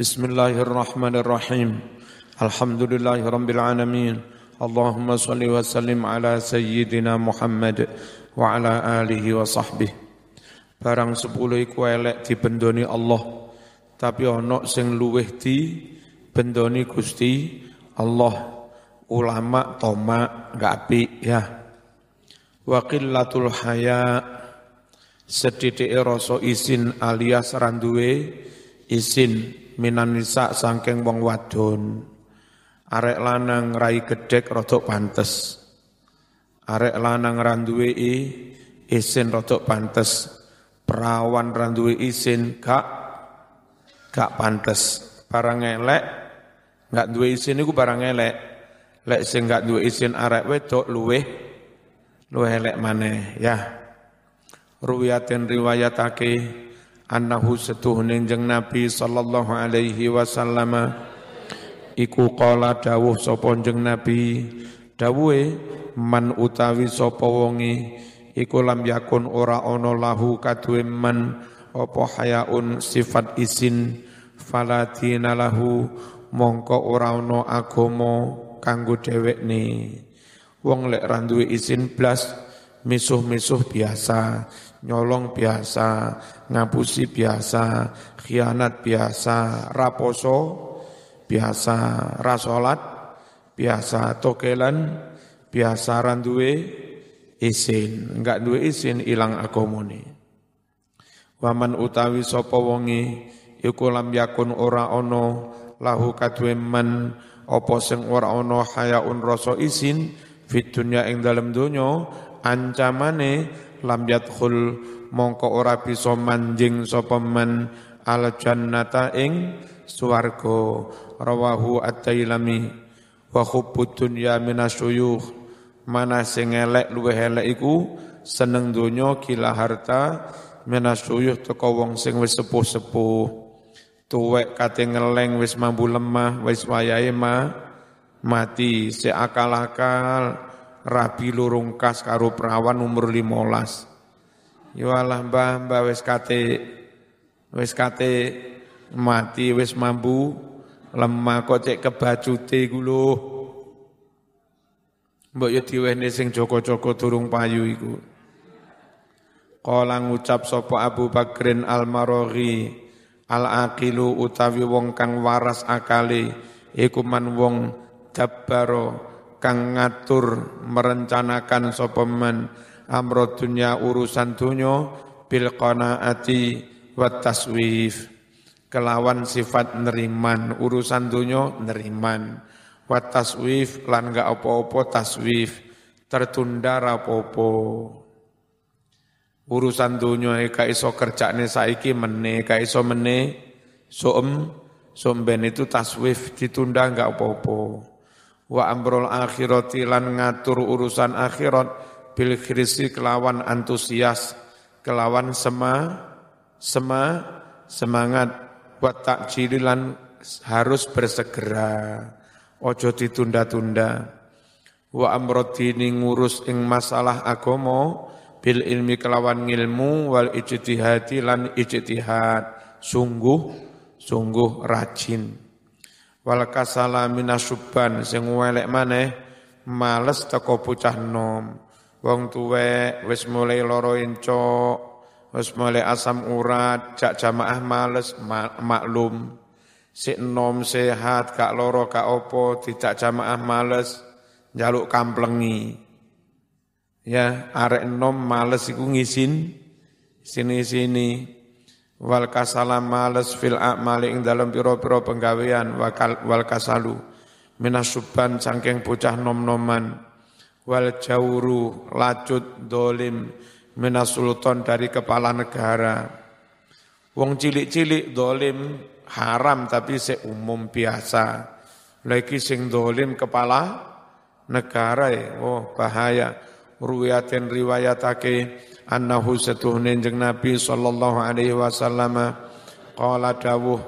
Bismillahirrahmanirrahim. Alhamdulillahirabbil Allahumma salli wa sallim ala sayyidina Muhammad wa ala alihi wa sahbihi. Barang sepuluh iku elek dibendoni Allah, tapi ono sing luweh di bendoni Gusti Allah. Ulama toma gak api ya. Wa qillatul haya sedhithike rasa isin alias randuwe isin minan nisa sangking wong wadon. Arek lanang rai gedek rodok pantes. Arek lanang randuwe i isin rodok pantes. Perawan randuwe isin gak gak pantes. Barang elek gak duwe isin iku barang elek. Lek sing gak duwe isin arek wedok luweh luweh elek maneh ya. Ruwiyatin riwayatake annahu setuhne jeng Nabi sallallahu alaihi wasallam. Iku qala dawuh sapa jeng Nabi. Dawuhe man utawi sapa wonge iku lam yakun ora ana lahu kaduwe man apa hayaun sifat isin falatina lahu mongko ora ana agama kanggo dhewekne. Wong lek ra duwe isin blas misuh-misuh biasa nyolong biasa, ngapusi biasa, khianat biasa, raposo biasa, rasolat biasa, tokelan biasa randuwe isin, enggak duwe isin ilang akomoni. Waman utawi sapa wonge iku lam yakun ora ono lahu kadue man apa sing ora ono hayaun rasa isin fit dunya ing dalem donya ancamane lam yadkhul mongko ora bisa manjing sapa man al jannata ing swarga. Rawahu at-tailami. Wa hubbud dunya minasyuyukh. Mana sing elek luweh elek iku seneng donya kila harta minasyuyukh teko wong sing wis sepuh-sepuh. Tuwek kate ngeleng wis mambu lemah wis wayahe ma mati se rabi lurungkas karo perawan umur limolas. Yo Allah mbah mbah wis kate wis kate mati wis mambu lemah kok cek kebacute iku lho. Mbok yo diwehne sing joko-joko durung payu iku. Kala ngucap sapa Abu Bakrin Al-Maraghi Al-aqilu utawi wong kang waras akale iku man wong dabbaro kang ngatur merencanakan sapa man amro dunya urusan dunya bil qanaati wa taswif. Kelawan sifat neriman urusan dunya neriman. Wa taswif lan gak apa-apa taswif tertunda rapopo urusan dunya ka iso kerjane saiki meneh ka iso meneh. Soem somben itu taswif ditunda enggak apa-apa wa amrul akhirati lan ngatur urusan akhirat bil khirisi kelawan antusias kelawan sema sema semangat wa takjililan harus bersegera. Ojo ditunda-tunda. Wa amrodini ngurus ing masalah agomo bil ilmi kelawan ngilmu wal ijtihadi lan ijtihad. Sungguh sungguh rajin wal kasala minasuban sing welek maneh males teko bocah nom. Wong tuwek wis mulai loro encok wis mulai asam urat jak jamaah males maklum. Sik nom sehat gak loro gak opo tidak jamaah males jaluk kamplengi. Ya arek nom males iku ngisin sini-sini wal kasala males fil a'mali ing dalam pira-pira penggawean wal kasalu. Minasuban saking bocah nom-noman. Wal jauru lacut dolim minasulton dari kepala negara. Wong cilik-cilik dolim haram tapi se umum biasa. Lagi sing dolim kepala negara ya oh bahaya. Ruwiyatin riwayatake annahu setuhne jeng Nabi sallallahu alaihi wasallam qala dawuh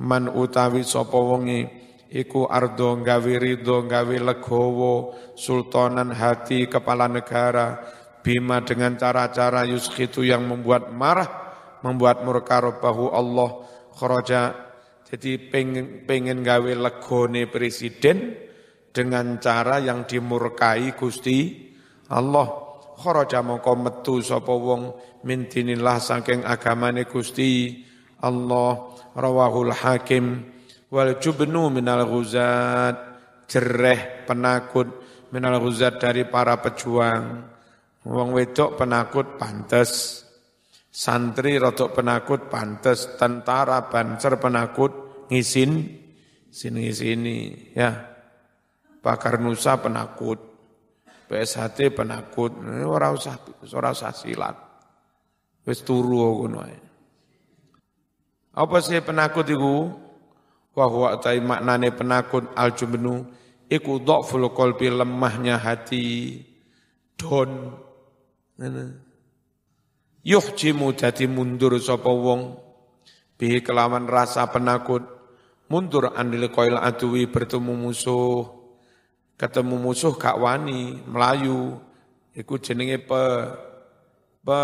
man utawi sapa wonge iku ardo gawe ridho gawe legowo sultanan hati kepala negara bima dengan cara-cara yuskhitu yang membuat marah membuat murka rabbahu Allah kharaja Jadi pengen, pengen gawe legone presiden dengan cara yang dimurkai Gusti Allah. Kharaja mongko metu sapa wong min dinillah saking agamane Gusti Allah rawahul hakim wal jubnu minal ghuzat jereh penakut minal ghuzat dari para pejuang wong wedok penakut pantes Santri rotok penakut pantes, tentara banser penakut ngisin, sini sini ya. Pakar Nusa penakut, PSHT penakut, ora usah ora usah silat. Wis turu ngono Apa sih penakut iku? Wa huwa tai maknane penakut aljubnu iku dhaful qalbi lemahnya hati don. Ngene yuhjimu dadi mundur sapa wong bihi kelawan rasa penakut mundur andil koil aduwi bertemu musuh ketemu musuh gak wani melayu. Iku jenenge pe pe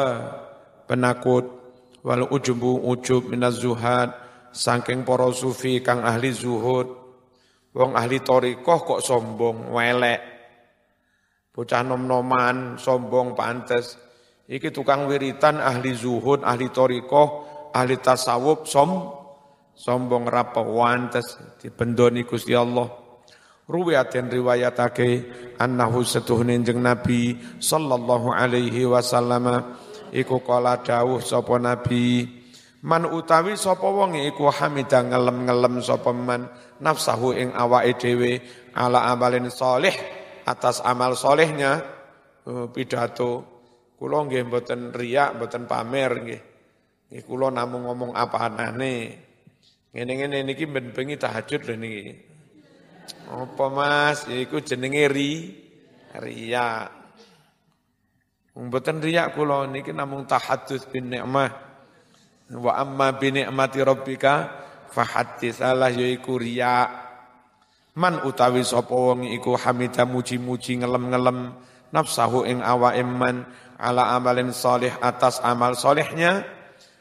penakut. Wal ujubu ujub minaz zuhad saking para sufi kang ahli zuhud. Wong ahli torikoh kok sombong welek. Bocah nom-noman sombong pantes. Iki tukang wiritan, ahli zuhud, ahli torikoh, ahli tasawuf, som, sombong rapa wantes, dibendoni Gusti Allah. Ruwiyat yang riwayatake annahu setuhnin jeng Nabi sallallahu alaihi wasallam iku kala dawuh sapa Nabi man utawi sapa wong iku hamida ngelem-ngelem sapa man nafsahu ing awake dhewe ala amalin salih atas amal solehnya oh, pidato Kulo nggih mboten riak, mboten pamer nggih. Nggih kula namung ngomong apa anane. Ngene-ngene niki ben bengi tahajud lho niki. Apa Mas? Iku jenenge ri riak. Mboten riak kula niki namung tahadduts bin nikmah. Wa amma bi ni'mati rabbika fahaddits Allah yaiku riak. Man utawi sapa iku hamida muji-muji ngelem-ngelem nafsahu ing awake man ala amalin soleh atas amal solehnya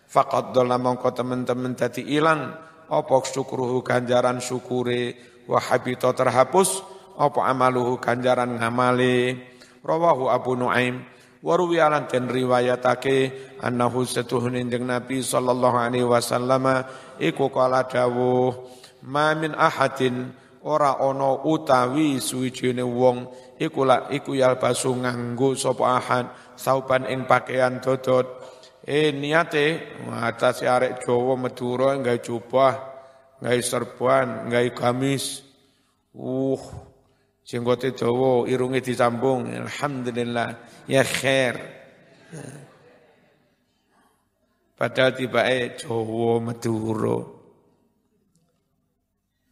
faqad dola mongko teman-teman tadi ilang opo syukruhu ganjaran syukure wa habito terhapus opo amaluhu ganjaran ngamale rawahu Abu Nuaim. Waru wialan ten riwayatake annahu setuhunin jeung Nabi sallallahu alaihi wasallam iku kala dawuh ma min ahadin ora ana utawi suwijine wong iku la iku yalbasu nganggo sapa ahad sauban ing pakaian dodot. Eh niate atas arek Jawa Madura nggawe jubah nggawe serban nggawe gamis. Uh jenggote dawa irunge disambung. Alhamdulillah ya khair. Padahal tibake Jawa Madura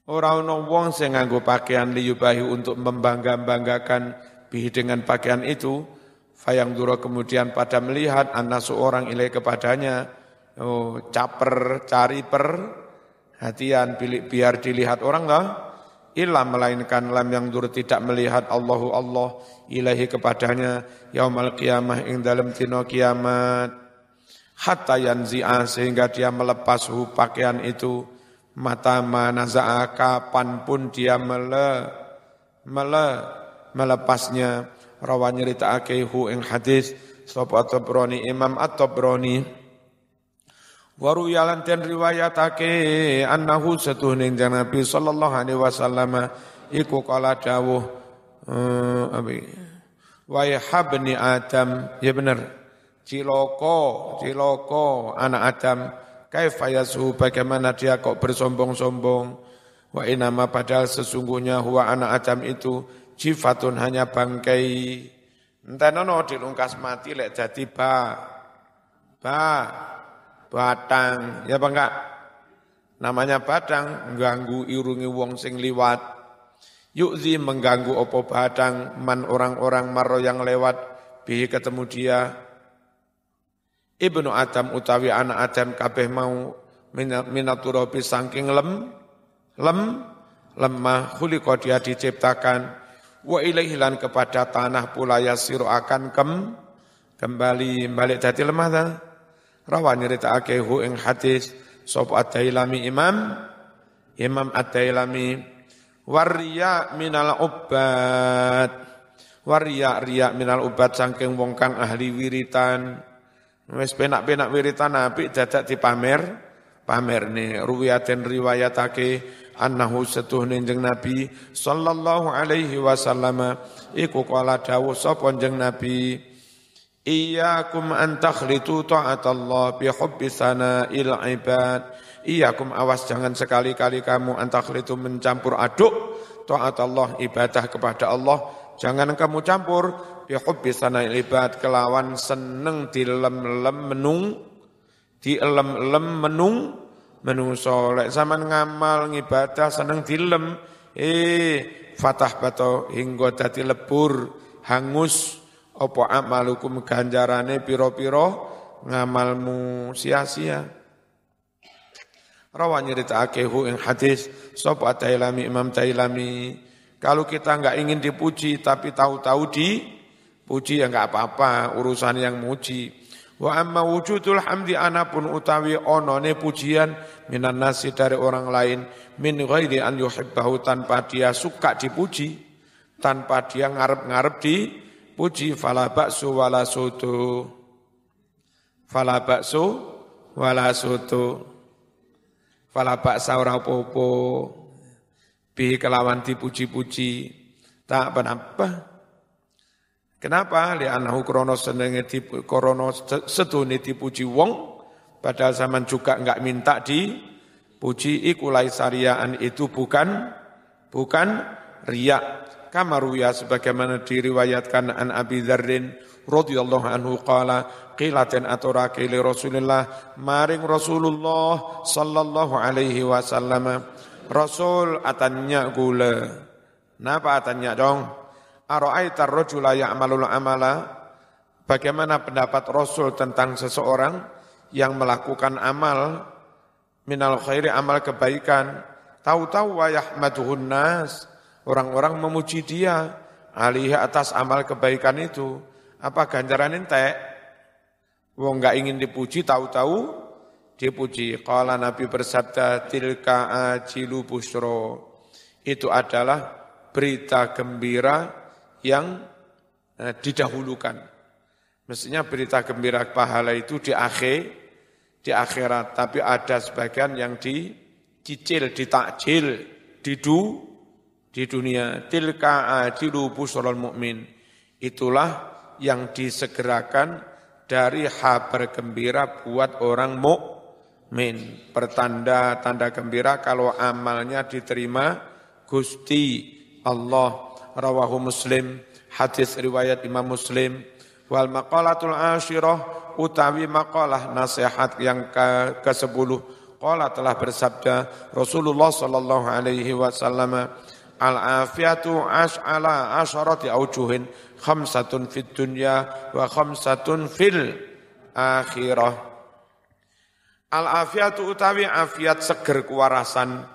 Orang ana wong sing nganggo pakaian liyubahi untuk membangga-banggakan bihi dengan pakaian itu, Fayang duro kemudian pada melihat anak seorang ilai kepadanya, oh, caper, cari per, hatian, biar dilihat orang lah, ilah melainkan lam yang duro tidak melihat Allahu Allah ilahi kepadanya, yaumal kiamah ing dalam tino kiamat, hatta yanzi'ah sehingga dia melepas hu pakaian itu, mata manaza'a kapan pun dia mele, mele, melepasnya, rawan nyeritakake hu ing hadis sapa Imam At-Tabrani Waru yalan ten riwayatake annahu setuhning Nabi sallallahu alaihi wasallam iku kala dawuh uh, abi wa habni adam. Ya benar ciloko ciloko anak adam. Kaifa yasu? Bagaimana dia kok bersombong-sombong? Wa inama padahal sesungguhnya huwa anak adam itu jifatun hanya bangkai. Entah nono dilungkas mati lek jadi ba, ba, batang, ya bangga. Namanya batang, ganggu irungi wong sing liwat. Yukzi mengganggu opo batang, man orang-orang maro yang lewat, bihi ketemu dia. Ibnu Adam utawi anak Adam kabeh mau minaturobi sangking lem, lem, lemah, khuliko dia diciptakan, wa ilaihi lan kepada tanah pula yasiru akan kem kembali balik dadi lemah ta rawa nyeritakake hu ing hadis. Sapa ad-dailami imam? Imam At-Tailami warriya minal ubat. Warriya riya minal ubat saking wong kang ahli wiritan. Wis penak-penak wiritan apik dadak dipamer. Pamer ne ruwiyaten riwayatake annahu setuhne jeneng Nabi sallallahu alaihi wasallam. Iku kala dawuh sapa jeneng Nabi Iyakum an takhlitu ta'atallah bi hubbi sana'il ibad. Iyakum awas jangan sekali-kali kamu an takhlitu mencampur aduk ta'atallah ibadah kepada Allah. Jangan kamu campur bi hubbi sana'il ibad kelawan seneng dilem-lem menung dilem-lem menung menung solek zaman ngamal ngibadah seneng dilem eh fatah bato hingga dadi lebur hangus opo amalukum ganjarane piro-piro ngamalmu sia-sia. Rawa nyeritakake hu ing hadis sapa Tailami Imam Tailami kalau kita enggak ingin dipuji tapi tahu-tahu dipuji ya enggak apa-apa urusan yang muji. Wa amma wujudul hamdi anapun utawi onone pujian minan nasi dari orang lain min ghairi an yuhibbahu tanpa dia suka dipuji tanpa dia ngarep-ngarep di puji fala baksu wala soto. Fala baksu wala soto. Fala baksa ora popo bi kelawan dipuji-puji. Tak apa Kenapa? Li anahu krono senenge di krono sedune dipuji wong padahal zaman juga enggak minta di puji ikulai sariaan itu bukan bukan riak kamaruya sebagaimana diriwayatkan an Abi Dzarrin radhiyallahu anhu qala qilatin aturake li Rasulillah maring Rasulullah sallallahu alaihi wasallam Rasul atanya gula. Napa atanya dong? Ara'aita ar-rajula ya'malul amala? Bagaimana pendapat Rasul tentang seseorang yang melakukan amal minal khairi amal kebaikan? Tahu-tahu wa yahmaduhun nas Orang-orang memuji dia alih atas amal kebaikan itu. Apa ganjaran ente? Wong enggak ingin dipuji tahu-tahu dipuji. Qala Nabi bersabda tilka ajilu busro. Itu adalah berita gembira yang eh, didahulukan. Mestinya berita gembira pahala itu di akhir di akhirat, tapi ada sebagian yang dicicil, ditakjil, didu, di dunia. Tilka ajilu busrul mukmin itulah yang disegerakan dari kabar gembira buat orang mukmin. Pertanda tanda gembira kalau amalnya diterima Gusti Allah. Rawahu Muslim. Hadis riwayat Imam Muslim. Wal maqalatul asyirah utawi maqalah nasihat yang ke, ke sepuluh. Qala telah bersabda Rasulullah sallallahu alaihi wasallam Al-afiyatu as'ala asyarati aujuhin khamsatun fid dunya wa khamsatun fil akhirah. Al-afiyatu utawi afiat seger kewarasan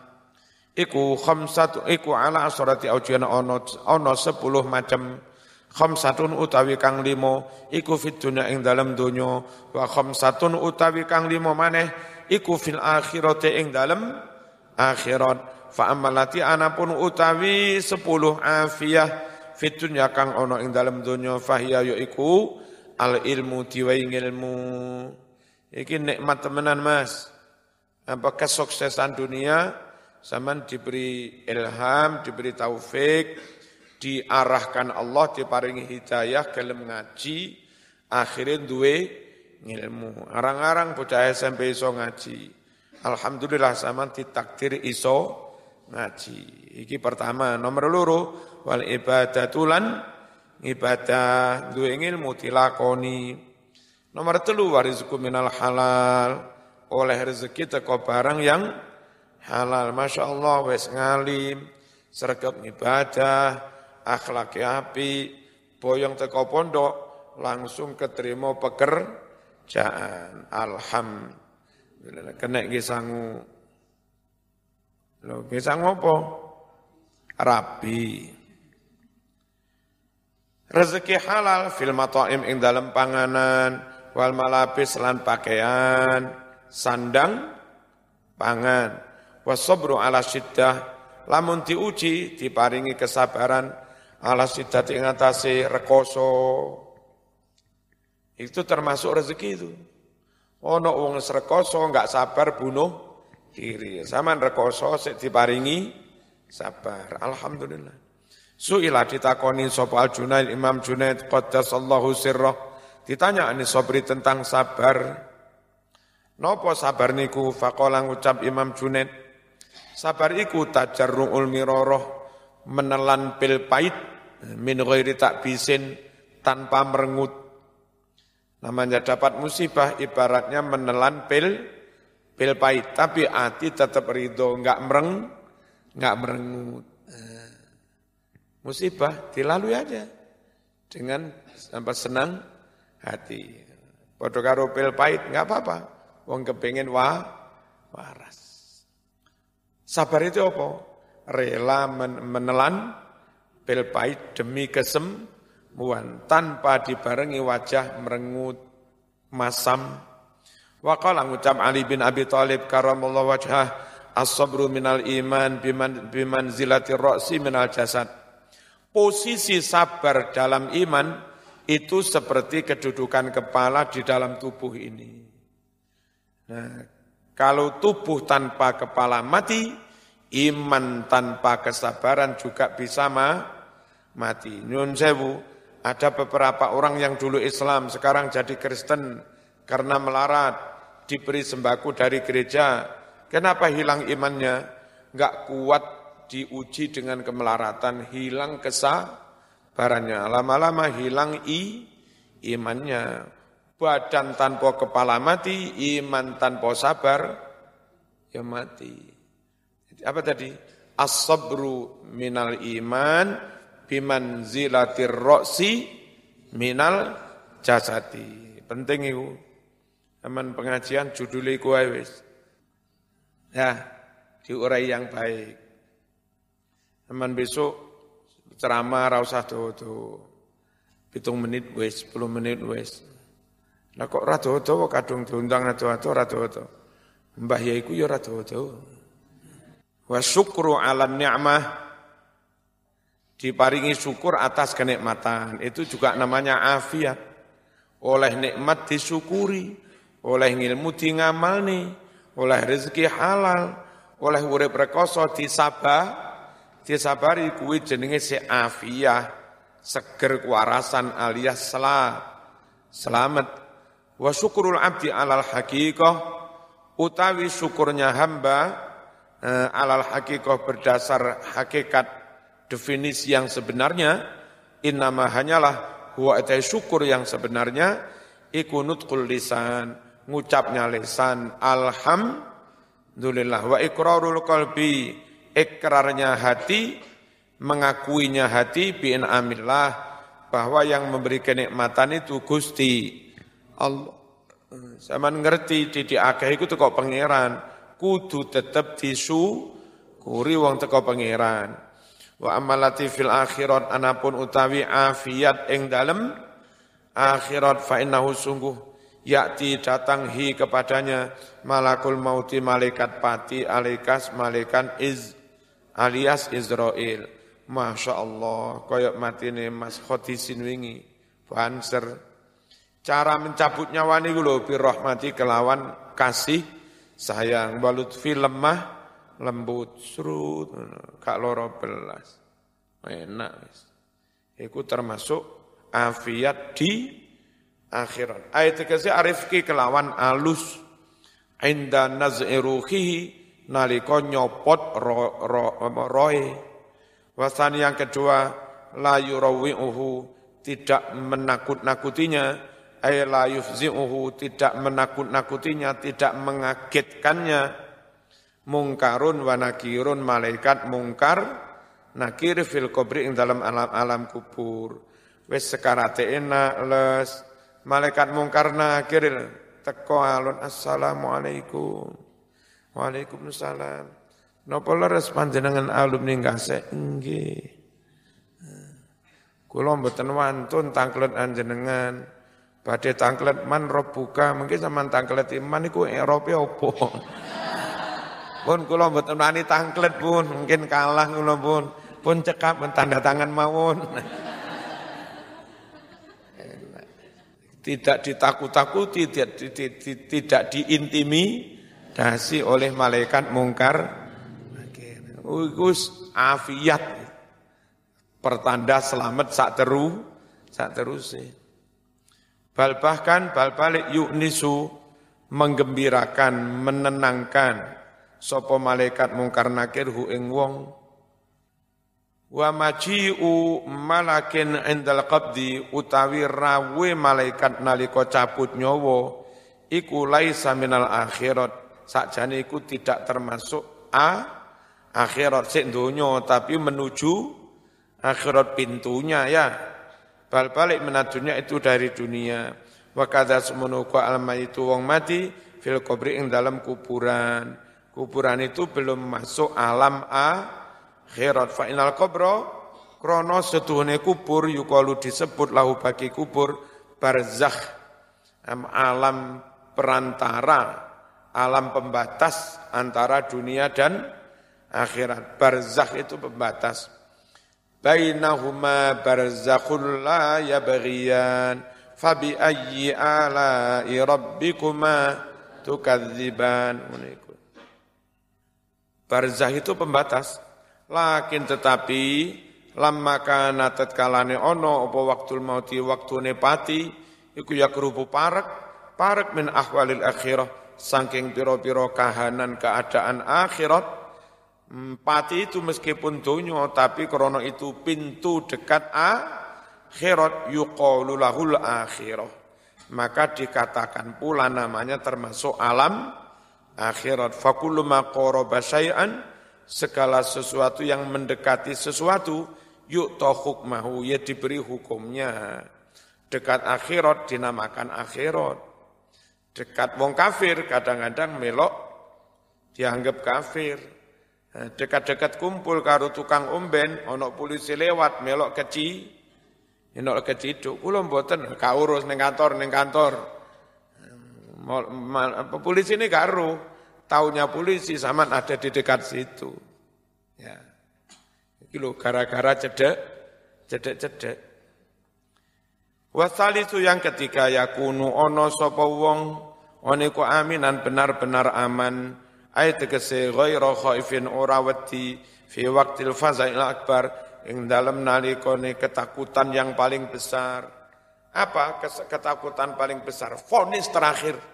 iku khamsatu iku ala asyarati aujuhin ono ono sepuluh macam. Khamsatun utawi kang limo iku fid dunya ing dalam dunya wa khamsatun utawi kang limo maneh iku fil akhirati ing dalam akhirat fa amalati anapun utawi sepuluh afiyah fitunya kang ono ing dalam dunia fahiya iku al ilmu diwai ilmu iki nikmat temenan mas. Apa kesuksesan dunia zaman diberi ilham diberi taufik diarahkan Allah diparingi hidayah gelem ngaji akhirnya duwe ilmu arang-arang bocah SMP iso ngaji. Alhamdulillah zaman ditakdir iso ngaji. Iki pertama, nomor loro wal ibadatulan ibadah duwe ilmu tilakoni. Nomor telu warizku minal halal. Oleh rezeki teko barang yang halal. Masya Allah wes ngalim, sergap ibadah, akhlak api, boyong teko pondok, langsung keterima pekerjaan. Alhamdulillah. Kena gisangu Lho, bisa ngopo? Rabi. Rezeki halal fil mataim ing dalam panganan wal malapis lan pakaian, sandang pangan. wasabru ala syiddah lamun diuji diparingi kesabaran ala syiddah ing rekoso itu termasuk rezeki itu ono wong rekoso enggak sabar bunuh diri zaman rekoso sik diparingi sabar. Alhamdulillah. Su'ila ditakoni sapa Al Junaid Imam Junaid qaddasallahu sirrah ditanya ani Sobri tentang sabar. Nopo sabar niku? Faqala ngucap Imam Junaid sabar iku tajarruul miroroh menelan pil pait min ghairi takbisin tanpa merengut. Namanya dapat musibah ibaratnya menelan pil pil pait tapi hati tetap ridho enggak mereng enggak merengut musibah dilalui aja dengan sampai senang hati. Padha karo pil pait enggak apa-apa. Wong kepingin wa waras. Sabar itu apa? Rela menelan pil pahit demi kesembuhan tanpa dibarengi wajah merengut masam. Waqala ngucap Ali bin Abi Thalib karamallahu wajhah as-sabru minal iman biman biman zilati ra'si minal jasad. Posisi sabar dalam iman itu seperti kedudukan kepala di dalam tubuh ini. Nah, kalau tubuh tanpa kepala mati, iman tanpa kesabaran juga bisa ma mati. Nyun sewu, ada beberapa orang yang dulu Islam, sekarang jadi Kristen karena melarat, diberi sembako dari gereja. Kenapa hilang imannya? Enggak kuat diuji dengan kemelaratan, hilang kesabarannya. Lama-lama hilang i imannya badan tanpa kepala mati, iman tanpa sabar, ya mati. Apa tadi? As-sabru minal iman biman zilatir roksi minal jasati. Penting itu. Teman pengajian judulnya kuai wis. Ya, diurai yang baik. Teman besok ceramah rausah tuh Hitung menit wis, 10 menit wis. Lah kok rada-rada kadung diundang rada-rada rada-rada. Mbah ya iku ya rada-rada. Wa syukru 'ala ni'mah diparingi syukur atas kenikmatan. Itu juga namanya afiat. Oleh nikmat disyukuri, oleh ilmu ngamalni, oleh rezeki halal, oleh urip rekoso disabar, disabari kuwi jenenge se afiah, seger kuarasan alias selamat. Wa syukurul abdi alal hakikoh, utawi syukurnya hamba eh, alal hakikoh berdasar hakikat definisi yang sebenarnya, innama hanyalah huwa syukur yang sebenarnya, ikunut kul lisan, ngucapnya lisan, alhamdulillah, wa ikrarul qalbi, ikrarnya hati, mengakuinya hati, bin amillah, bahwa yang memberi kenikmatan itu Gusti Allah. Sama ngerti di akeh iku teko pangeran. Kudu tetep kuri wong teko pangeran. Wa amalati fil akhirat anapun utawi afiat ing dalem akhirat fa innahu sungguh yakti datang hi kepadanya malakul mauti malaikat pati alikas malaikat iz alias Israel Masya Allah koyok matine Mas Khotisin wingi banser Cara mencabut nyawa ini lho birahmati kelawan kasih sayang balut film mah lembut serut kak loro belas. Enak. Iku termasuk afiat di akhirat. Ayat ke arifki kelawan alus inda naz'i ruhihi nalika nyopot ro, ro, roe. Wasan yang kedua la yurawi'uhu tidak menakut-nakutinya ay la yufzi'uhu tidak menakut-nakutinya, tidak mengagetkannya. Mungkarun wa nakirun malaikat mungkar nakir fil kubri dalam alam-alam kubur. Wis sekarate enak les malaikat mungkar nakir teko alun assalamualaikum. Waalaikumsalam. Napa leres panjenengan alumni nggase? Nggih. Kula mboten wantun tangklet anjenengan. Badhe tangklet man buka, mungkin sama tangklet iman iku Eropa opo. Pun kula mboten wani tangklet pun, mungkin kalah kula pun. Pun cekap tanda tangan mawon. Tidak ditakut-takuti, tidak, tidak diintimidasi oleh malaikat mungkar. Ugus afiat. Pertanda selamat sak teru, sak terus. Bal bahkan bal balik yuknisu menggembirakan, menenangkan sapa malaikat mungkar nakir hu ing wong wa maji'u malakin indal qabdi utawi rawe malaikat nalika cabut nyawa iku laisa minal akhirat. Sakjane iku tidak termasuk a akhirat sik donya tapi menuju akhirat pintunya ya. Bal balik menadunya itu dari dunia. Wa kadza semono itu wong mati fil kubri ing dalam kuburan. Kuburan itu belum masuk alam akhirat. Fa inal kubro krono setuhune kubur yukalu disebut lahu bagi kubur barzakh alam perantara alam pembatas antara dunia dan akhirat barzakh itu pembatas bainahuma barzakhul la yabghiyan fabi ayyi ala'i rabbikuma tukadziban Barzah itu pembatas. Lakin tetapi lama kana tetkalane ono apa waktul mauti waktune pati iku ya kerupu parek parek min ahwalil akhirah saking piro-piro kahanan keadaan akhirat hmm, pati itu meskipun dunyo tapi krono itu pintu dekat akhirat yuqalu lahul akhirah maka dikatakan pula namanya termasuk alam akhirat. Fakullu ma qaraba syai'an segala sesuatu yang mendekati sesuatu yuk hukmahu ya diberi hukumnya. Dekat akhirat dinamakan akhirat. Dekat wong kafir kadang-kadang melok dianggap kafir. Nah, dekat-dekat kumpul karo tukang umben, ono polisi lewat melok keci, melok keciduk. Kula mboten kaurus ning kantor ning kantor. Polisi ini karo, taunya polisi sama ada di dekat situ. Ya. Iki gara-gara cedek, cedek-cedek. Wasalisu yang ketiga yakunu ono sapa wong one ku aminan benar-benar aman ayat tegese ghairu khaifin ora wedi fi waqtil fazail akbar ing dalam nalikone ketakutan yang paling besar. Apa ketakutan paling besar? Fonis terakhir.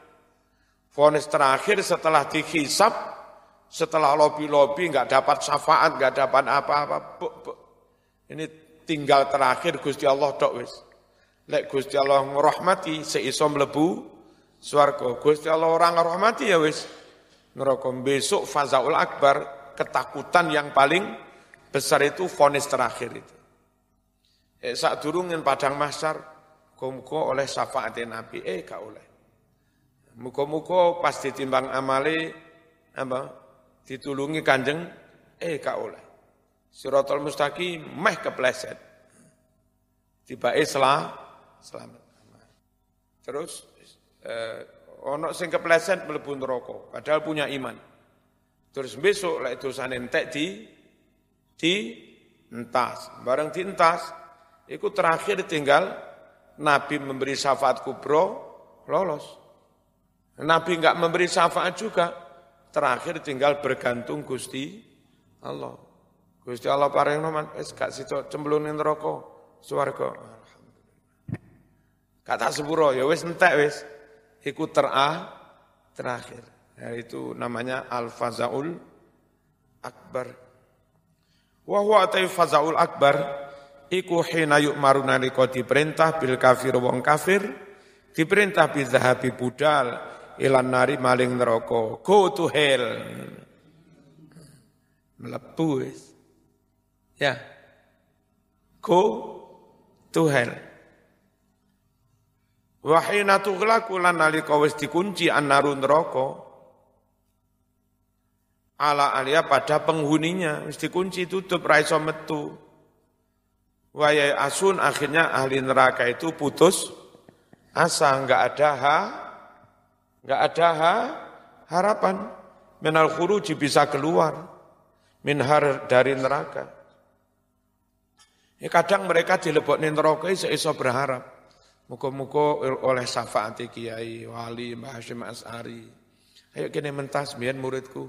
Fonis terakhir setelah dihisap, setelah lobi-lobi nggak dapat syafaat, nggak dapat apa-apa. Ini tinggal terakhir Gusti Allah dok wis. Lek Gusti Allah ngerahmati seiso mlebu swarga. Gusti Allah orang ngerahmati ya wis. Neraka besok fazaul akbar ketakutan yang paling besar itu fonis terakhir itu. Eh, saat durungin padang masar, kumuko oleh syafaatin Nabi, eh gak oleh. Muka-muka pas ditimbang amali apa? Ditulungi kanjeng, eh kak oleh. Siratul mustaqim meh kepleset. Tiba islah selamat. Terus eh, ono sing kepleset mlebu neraka, padahal punya iman. Terus besok lek dosane entek di di entas. Bareng di entas, itu terakhir tinggal Nabi memberi syafaat kubro, lolos. Nabi enggak memberi syafaat juga. Terakhir tinggal bergantung Gusti Allah. Gusti Allah paring noman, es gak situ cemplungin rokok, suarga. Kata sepuro, ya wis entek wis. Iku terah terakhir. Ya, itu namanya al-fazaul akbar. Wa huwa fazaul akbar iku hina yu'maru nalika diperintah bil kafir wong kafir diperintah bi zahabi budal ilan nari maling neraka. Go to hell. Mlebu ya. Go to hell. Wahina tughlaqu lan nalika wis dikunci annaru neraka ala alia pada penghuninya. Wis dikunci tutup ra iso metu. Wayai asun akhirnya ahli neraka itu putus asa enggak ada ha Enggak ada ha, harapan. minal khuruji bisa keluar minhar dari neraka. Ya, kadang mereka dilebokne neraka iso berharap. Muka-muka oleh syafaat kiai, wali, Mbah Hashim As'ari. Ayo kene mentas biar muridku.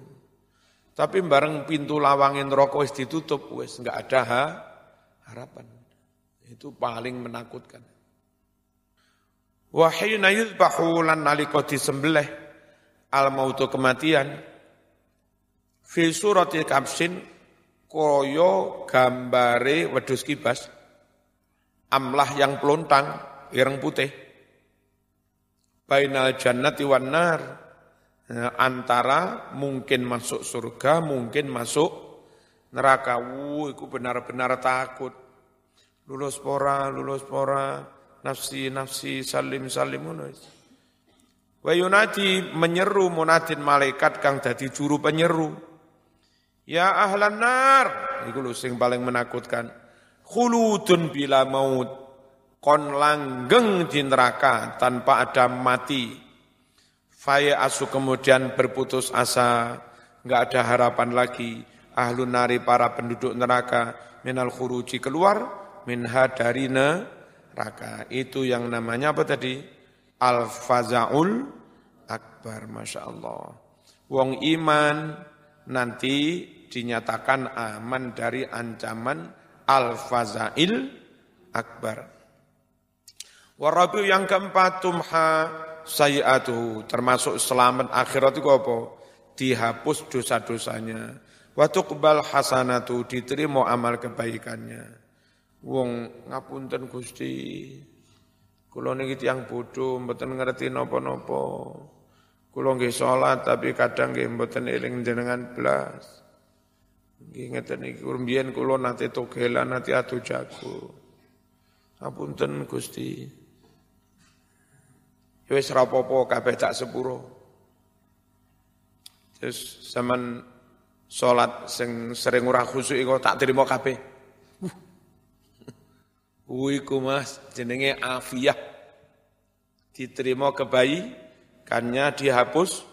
Tapi bareng pintu lawangin neraka wis ditutup, wis enggak ada ha, harapan. Itu paling menakutkan. Wahina yudbahu lan nalika disembelih al mautu kematian fi surati kapsin koyo gambare wedhus kibas amlah yang pelontang ireng putih. Bainal jannati wan nar antara mungkin masuk surga mungkin masuk neraka. Wuh iku benar-benar takut. Lulus pora lulus pora nafsi nafsi salim salim ngono Wa menyeru munadin malaikat kang dadi juru penyeru. Ya ahlan nar, iku lho sing paling menakutkan. Khuludun bila maut. Kon langgeng di neraka tanpa ada mati. Faya asu kemudian berputus asa, enggak ada harapan lagi. Ahlun nari para penduduk neraka minal khuruji keluar minha dari neraka. Itu yang namanya apa tadi? Al-fazaul akbar, Masya Allah. Wong iman nanti dinyatakan aman dari ancaman al-fazail akbar. Warabi yang keempat tumha sayyatuhu termasuk selamat akhirat itu apa? Dihapus dosa-dosanya. Wa tuqbal hasanatu diterima amal kebaikannya. Wong ngapunten Gusti. Kula niki tiyang bodho mboten ngerti napa-napa. Kula nggih salat tapi kadang nggih mboten eling jenengan blas. Nggih ngeten iki mbiyen kula nate togelan nate adu jago. Apunten Gusti. Ya wis rapopo kabeh tak sepuro. Terus zaman salat sing sering ora khusuk iku tak terima kabeh. Kuwi mas jenenge afiyah. Diterima kebaikannya dihapus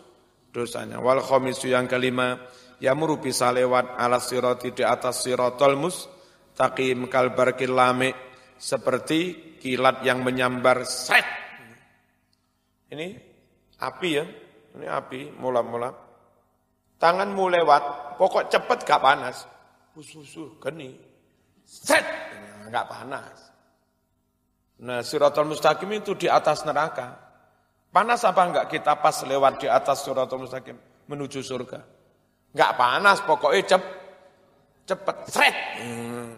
dosanya. Wal yang kelima, ya bisa lewat ala sirati di atas sirotol mustaqim kalbar kilame seperti kilat yang menyambar set. Ini api ya, ini api mula-mula. Tanganmu lewat, pokok cepet gak panas. Usuh-usuh, geni. Set, gak panas. Nah siratul mustaqim itu di atas neraka. Panas apa enggak kita pas lewat di atas siratul mustaqim menuju surga? Enggak panas, pokoknya cep, cepet, sret. Hmm.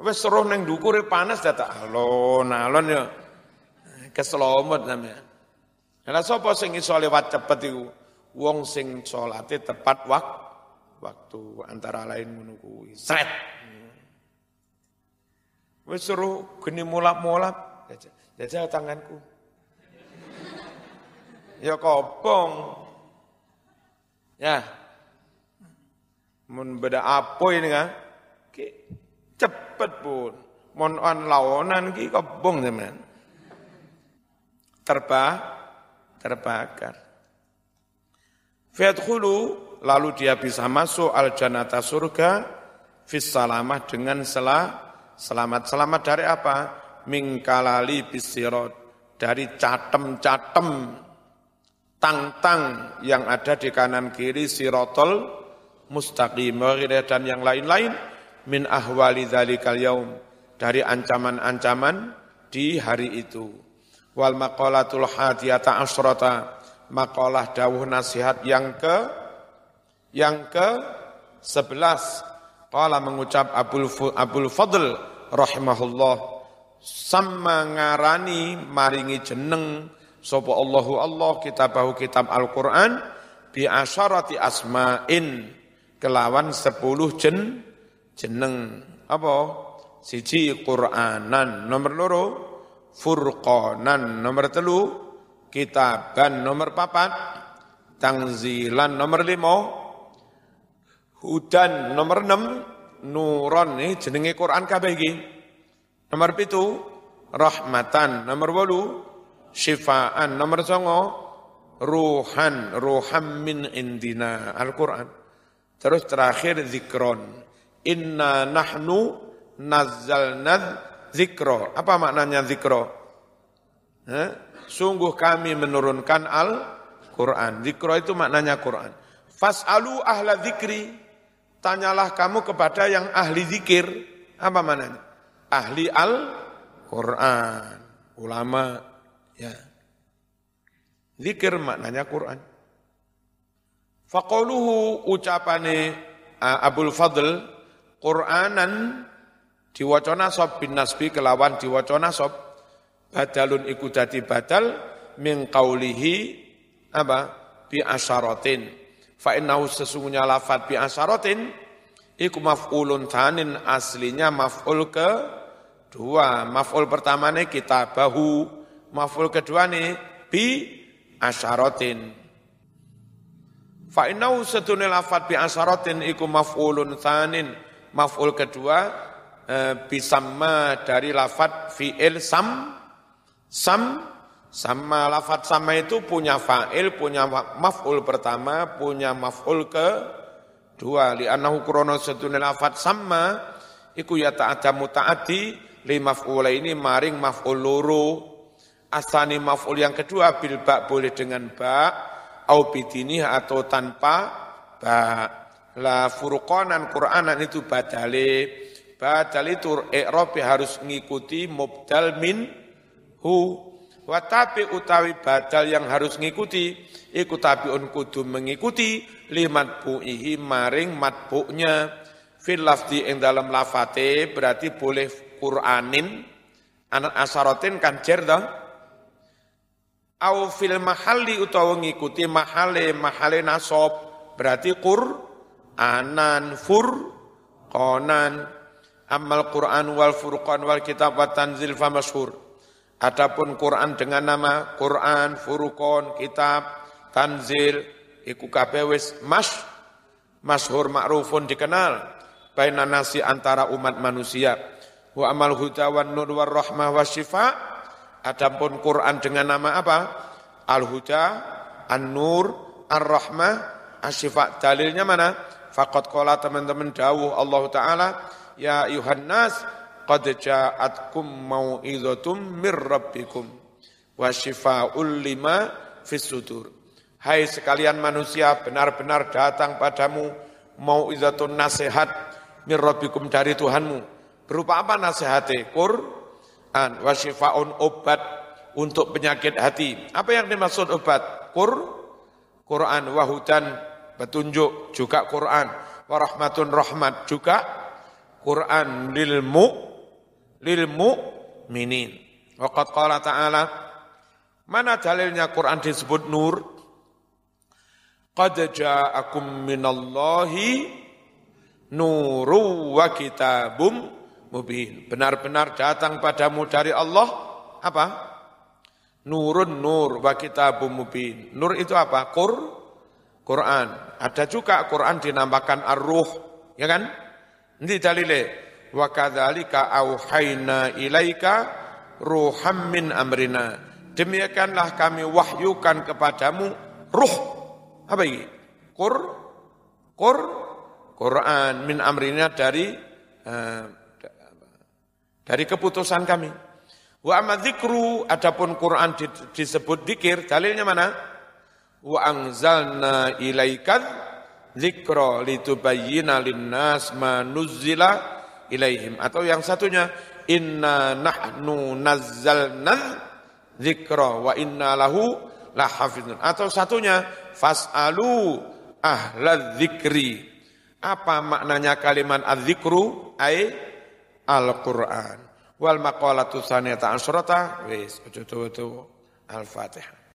Seruh neng dukure panas data alon alon ya. Keselomot namanya. Nah sapa sing iso lewat cepet iku? Wong sing salate tepat wak, waktu antara lain menunggu Sret. Wis suruh geni mulap-mulap, jajal tanganku. Ya kopong. Ya. Mun beda apa ini kan? Ki cepet pun. Mon on lawanan ki kobong teman. Terbah, terbakar. Fiadkhulu lalu dia bisa masuk al janata surga fis salamah dengan selah Selamat. Selamat dari apa? Mingkalali bisirot. Dari catem-catem tang-tang yang ada di kanan kiri sirotol mustaqim dan yang lain-lain min ahwali dzalikal yaum dari ancaman-ancaman di hari itu wal maqalatul hadiyata asrata maqalah dawuh nasihat yang ke yang ke sebelas Qala mengucap Abul, Abul Fadl rahimahullah sama ngarani maringi jeneng sapa Allahu Allah kitabahu kitab Al-Qur'an bi asyarati asma'in kelawan sepuluh jen jeneng apa? Siji Qur'anan nomor loro Furqanan nomor telu kitaban nomor papat tangzilan nomor lima hudan nomor enam nuron nih jenenge Quran kabeh iki. Nomor pitu rahmatan, nomor wolu syifaan, nomor songo ruhan, ruham min indina. Al-Quran. Terus terakhir zikron. Inna nahnu nazzalna zikro. Apa maknanya zikro? Sungguh kami menurunkan Al-Quran. Zikro itu maknanya Quran. Fas'alu ahla zikri. Tanyalah kamu kepada yang ahli zikir. Apa maknanya? Ahli Al-Quran. Ulama. Ya. Zikir maknanya Quran. Faqauluhu ucapane Abul Fadl Quranan diwaca sob bin nasbi kelawan diwaca sob badalun iku dadi badal min qaulihi apa bi asyaratin fa innahu sesungguhnya lafat bi asyaratin. Iku maf'ulun tanin aslinya maf'ul ke dua. Maf'ul pertamane kitabahu maf'ul kedua nih bi asyaratin. Fa innahu satune lafat bi asyaratin iku maf'ulun tanin maf'ul kedua e, bisamma dari lafat fi'il sam sam sama lafat sama itu punya fa'il, punya maf'ul pertama, punya maf'ul ke dua. Li'annahu krono setune lafat sama, iku ya ta'adha muta'adi, li maf'ula ini maring maf'ul luru. Asani maf'ul yang kedua, bil ba boleh dengan ba, au bidini atau tanpa ba. La furqanan Qur'anan itu badale. Badal itu harus ngikuti mubdal min hu. Watapi utawi badal yang harus ngikuti, iku tabiun kudu mengikuti limat bu'ihi maring matbu'nya. Fil lafdi ing dalam lafate berarti boleh Qur'anin, anak asarotin kan jer Au fil mahalli utawa ngikuti mahale mahale nasob berarti Qur'an anan furqanan amal Quran wal furqan wal kitab wa tanzil fa masyhur adapun Quran dengan nama Quran furqan kitab tanzil iku kabeh wis mas masyhur ma'rufun dikenal baina nasi antara umat manusia. Wa amal huda wan nur war rahmah wa syifa. Adapun Quran dengan nama apa? Al huda an nur ar rahmah asyifa. Dalilnya mana? Fakat kola teman-teman dawuh Allah Ta'ala, Ya Yuhannas, qad ja'atkum mau'izatum mir rabbikum, wa shifa'ul lima fis sudur. Hai sekalian manusia, benar-benar datang padamu mau'izatun nasihat mir rabbikum dari Tuhanmu. Berupa apa nasihatnya? Qur'an, wa shifa'un obat untuk penyakit hati. Apa yang dimaksud obat? Qur, Quran, wahudan, petunjuk juga Quran, warahmatun rahmat juga Quran lilmu lilmu minin. Waqat qala ta'ala mana dalilnya Quran disebut nur? Qad ja'akum minallahi nuru wa kitabum mubin. Benar-benar datang padamu dari Allah apa? Nurun nur wa kitabum mubin. Nur itu apa? Qur Quran. Ada juga Quran dinamakan ar-ruh, ya kan? Ini dalile. Wa kadzalika auhayna ilaika ruham min amrina. Demikianlah kami wahyukan kepadamu ruh. Apa ini? Qur Qur Quran min amrina dari uh, dari keputusan kami. Wa amma dzikru adapun Quran disebut dikir, dalilnya mana? wa anzalna ilaikad dzikra litubayyana linnas ma nuzzila ilaihim. Atau yang satunya inna nahnu nazzalna dzikra wa inna lahu lahafizun. Atau satunya fasalu ahla dzikri. Apa maknanya kalimat adzikru? Ai Al-Qur'an. Wal maqalatu tsaniyata asyrata wis ojo al-Fatihah